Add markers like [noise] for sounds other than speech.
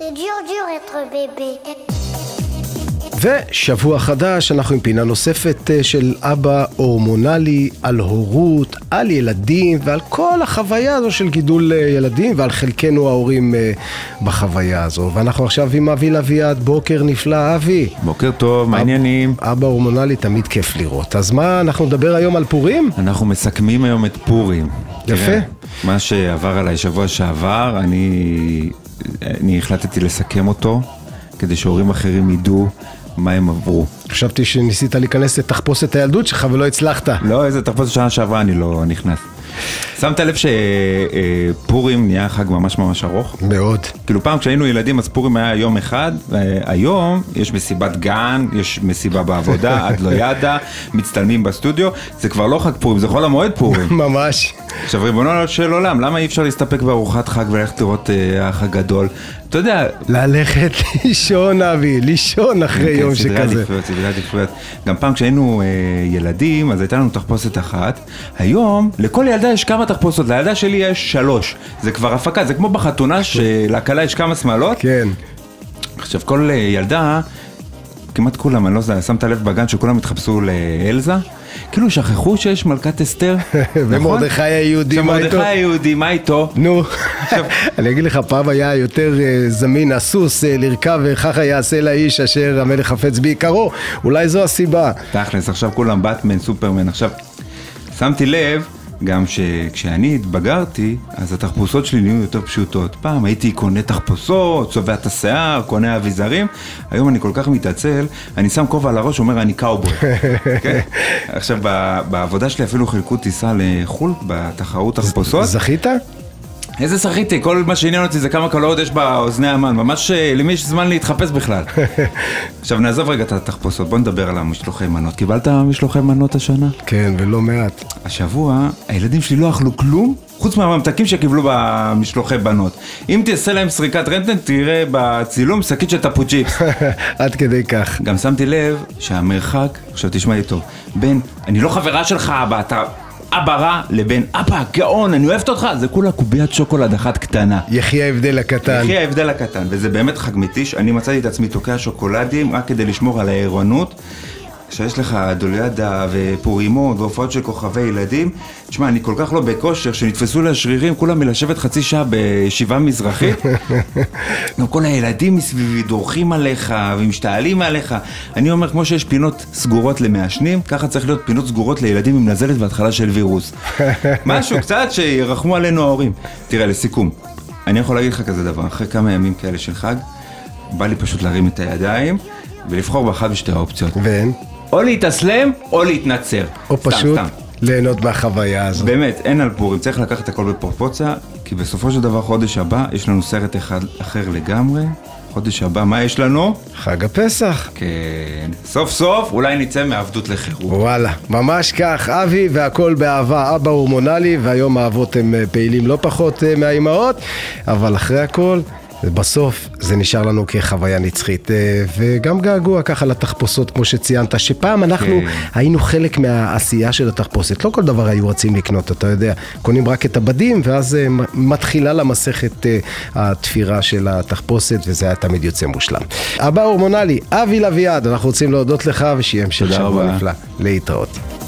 Être bébé. ושבוע חדש, אנחנו עם פינה נוספת אה, של אבא הורמונלי על הורות, על ילדים ועל כל החוויה הזו של גידול אה, ילדים ועל חלקנו ההורים אה, בחוויה הזו. ואנחנו עכשיו עם אבי לביעד, בוקר נפלא, אבי. בוקר טוב, מה העניינים? אבא הורמונלי תמיד כיף לראות. אז מה, אנחנו נדבר היום על פורים? אנחנו מסכמים היום את פורים. יפה. תראה, מה שעבר עליי שבוע שעבר, אני, אני החלטתי לסכם אותו, כדי שהורים אחרים ידעו מה הם עברו. חשבתי שניסית להיכנס לתחפושת הילדות שלך ולא הצלחת. לא, איזה תחפושת שנה שעברה אני לא נכנס. שמת לב שפורים נהיה חג ממש ממש ארוך? מאוד. כאילו פעם כשהיינו ילדים אז פורים היה יום אחד, היום יש מסיבת גן, יש מסיבה בעבודה, [laughs] עד לא ידע, מצטלמים בסטודיו, זה כבר לא חג פורים, זה חול המועד פורים. ממש. עכשיו ריבונו של עולם, למה אי אפשר להסתפק בארוחת חג וללכת לראות אה, האח הגדול? אתה יודע... ללכת [laughs] לישון, אבי, לישון אחרי כן, יום סדרי שכזה. עדיפויות, סדרי עדיפויות. גם פעם כשהיינו אה, ילדים, אז הייתה לנו תחפושת אחת. היום, לכל ילדה יש כמה תחפושות, לילדה שלי יש שלוש. זה כבר הפקה, זה כמו בחתונה שלכלה יש כמה שמאלות. כן. עכשיו, כל אה, ילדה, כמעט כולם, אני לא יודע, שמת לב בגן שכולם התחפשו לאלזה? כאילו שכחו שיש מלכת אסתר, נכון? [laughs] ומרדכי היהודי, מה איתו? שמרדכי היהודי, מה איתו? נו, [laughs] אני אגיד לך, פעם היה יותר אה, זמין הסוס אה, לרכב וככה יעשה לאיש אשר המלך חפץ בעיקרו, אולי זו הסיבה. תכלס, עכשיו כולם באטמן, סופרמן. עכשיו, שמתי לב גם שכשאני התבגרתי, אז התחפושות שלי נהיו יותר פשוטות. פעם הייתי קונה תחפושות, צובע את השיער, קונה אביזרים, היום אני כל כך מתעצל, אני שם כובע על הראש, אומר אני קאובוי. [laughs] כן? עכשיו, בעבודה שלי אפילו חילקו טיסה לחו"ל, בתחרות תחפושות. זכית? איזה שחיתי, כל מה שעניין אותי זה כמה קלוריות יש באוזני המן, ממש אה, למי יש זמן להתחפש בכלל. [laughs] עכשיו נעזוב רגע את התחפושות, בוא נדבר על המשלוחי מנות. קיבלת משלוחי מנות השנה? כן, ולא מעט. השבוע הילדים שלי לא אכלו כלום חוץ מהממתקים שקיבלו במשלוחי בנות. אם תעשה להם סריקת רנטגן תראה בצילום שקית של טפו צ'יפס. [laughs] עד כדי כך. גם שמתי לב שהמרחק, עכשיו תשמע לי טוב, בין אני לא חברה שלך אבא, אתה אבא רע, לבין אבא גאון, אני אוהבת אותך, זה כולה קוביית שוקולד אחת קטנה. יחי ההבדל הקטן. יחי ההבדל הקטן, וזה באמת חג מתיש, אני מצאתי את עצמי תוקע שוקולדים רק כדי לשמור על הערנות. כשיש לך דוליאדה ופורימות והופעות של כוכבי ילדים, תשמע, אני כל כך לא בכושר, שנתפסו לי השרירים, כולם מלשבת חצי שעה בישיבה מזרחית. [laughs] גם כל הילדים מסביבי דורכים עליך ומשתעלים עליך. אני אומר, כמו שיש פינות סגורות למעשנים, ככה צריך להיות פינות סגורות לילדים עם נזלת והתחלה של וירוס. [laughs] משהו קצת שירחמו עלינו ההורים. תראה, לסיכום, אני יכול להגיד לך כזה דבר, אחרי כמה ימים כאלה של חג, בא לי פשוט להרים את הידיים ולבחור באחת משתי האופציות. ואין. או להתאסלם או להתנצר. או סתם, פשוט סתם. ליהנות מהחוויה הזו. באמת, אין על פורים, צריך לקחת הכל בפרופורציה, כי בסופו של דבר חודש הבא יש לנו סרט אחד אחר לגמרי. חודש הבא, מה יש לנו? חג הפסח. כן, סוף סוף אולי נצא מעבדות לחירות. וואלה, ממש כך, אבי והכל באהבה, אבא הורמונלי, והיום האבות הם אה, פעילים לא פחות אה, מהאימהות, אבל אחרי הכל, בסוף זה נשאר לנו כחוויה נצחית, אה, וגם געגוע ככה לתחפושות, כמו שציינת, שפעם אנחנו כן. היינו חלק מהעשייה של התחפושת, לא כל דבר היו רצים לקנות, אתה יודע, קונים רק את הבדים, ואז אה, מתחילה למסכת אה, התפירה של התחפושת, וזה היה תמיד יוצא מושלם. אבא הורמונלי, אבי לביעד, אנחנו רוצים להודות לך, ושיהיה המשך שבוע. נפלא, להתראות.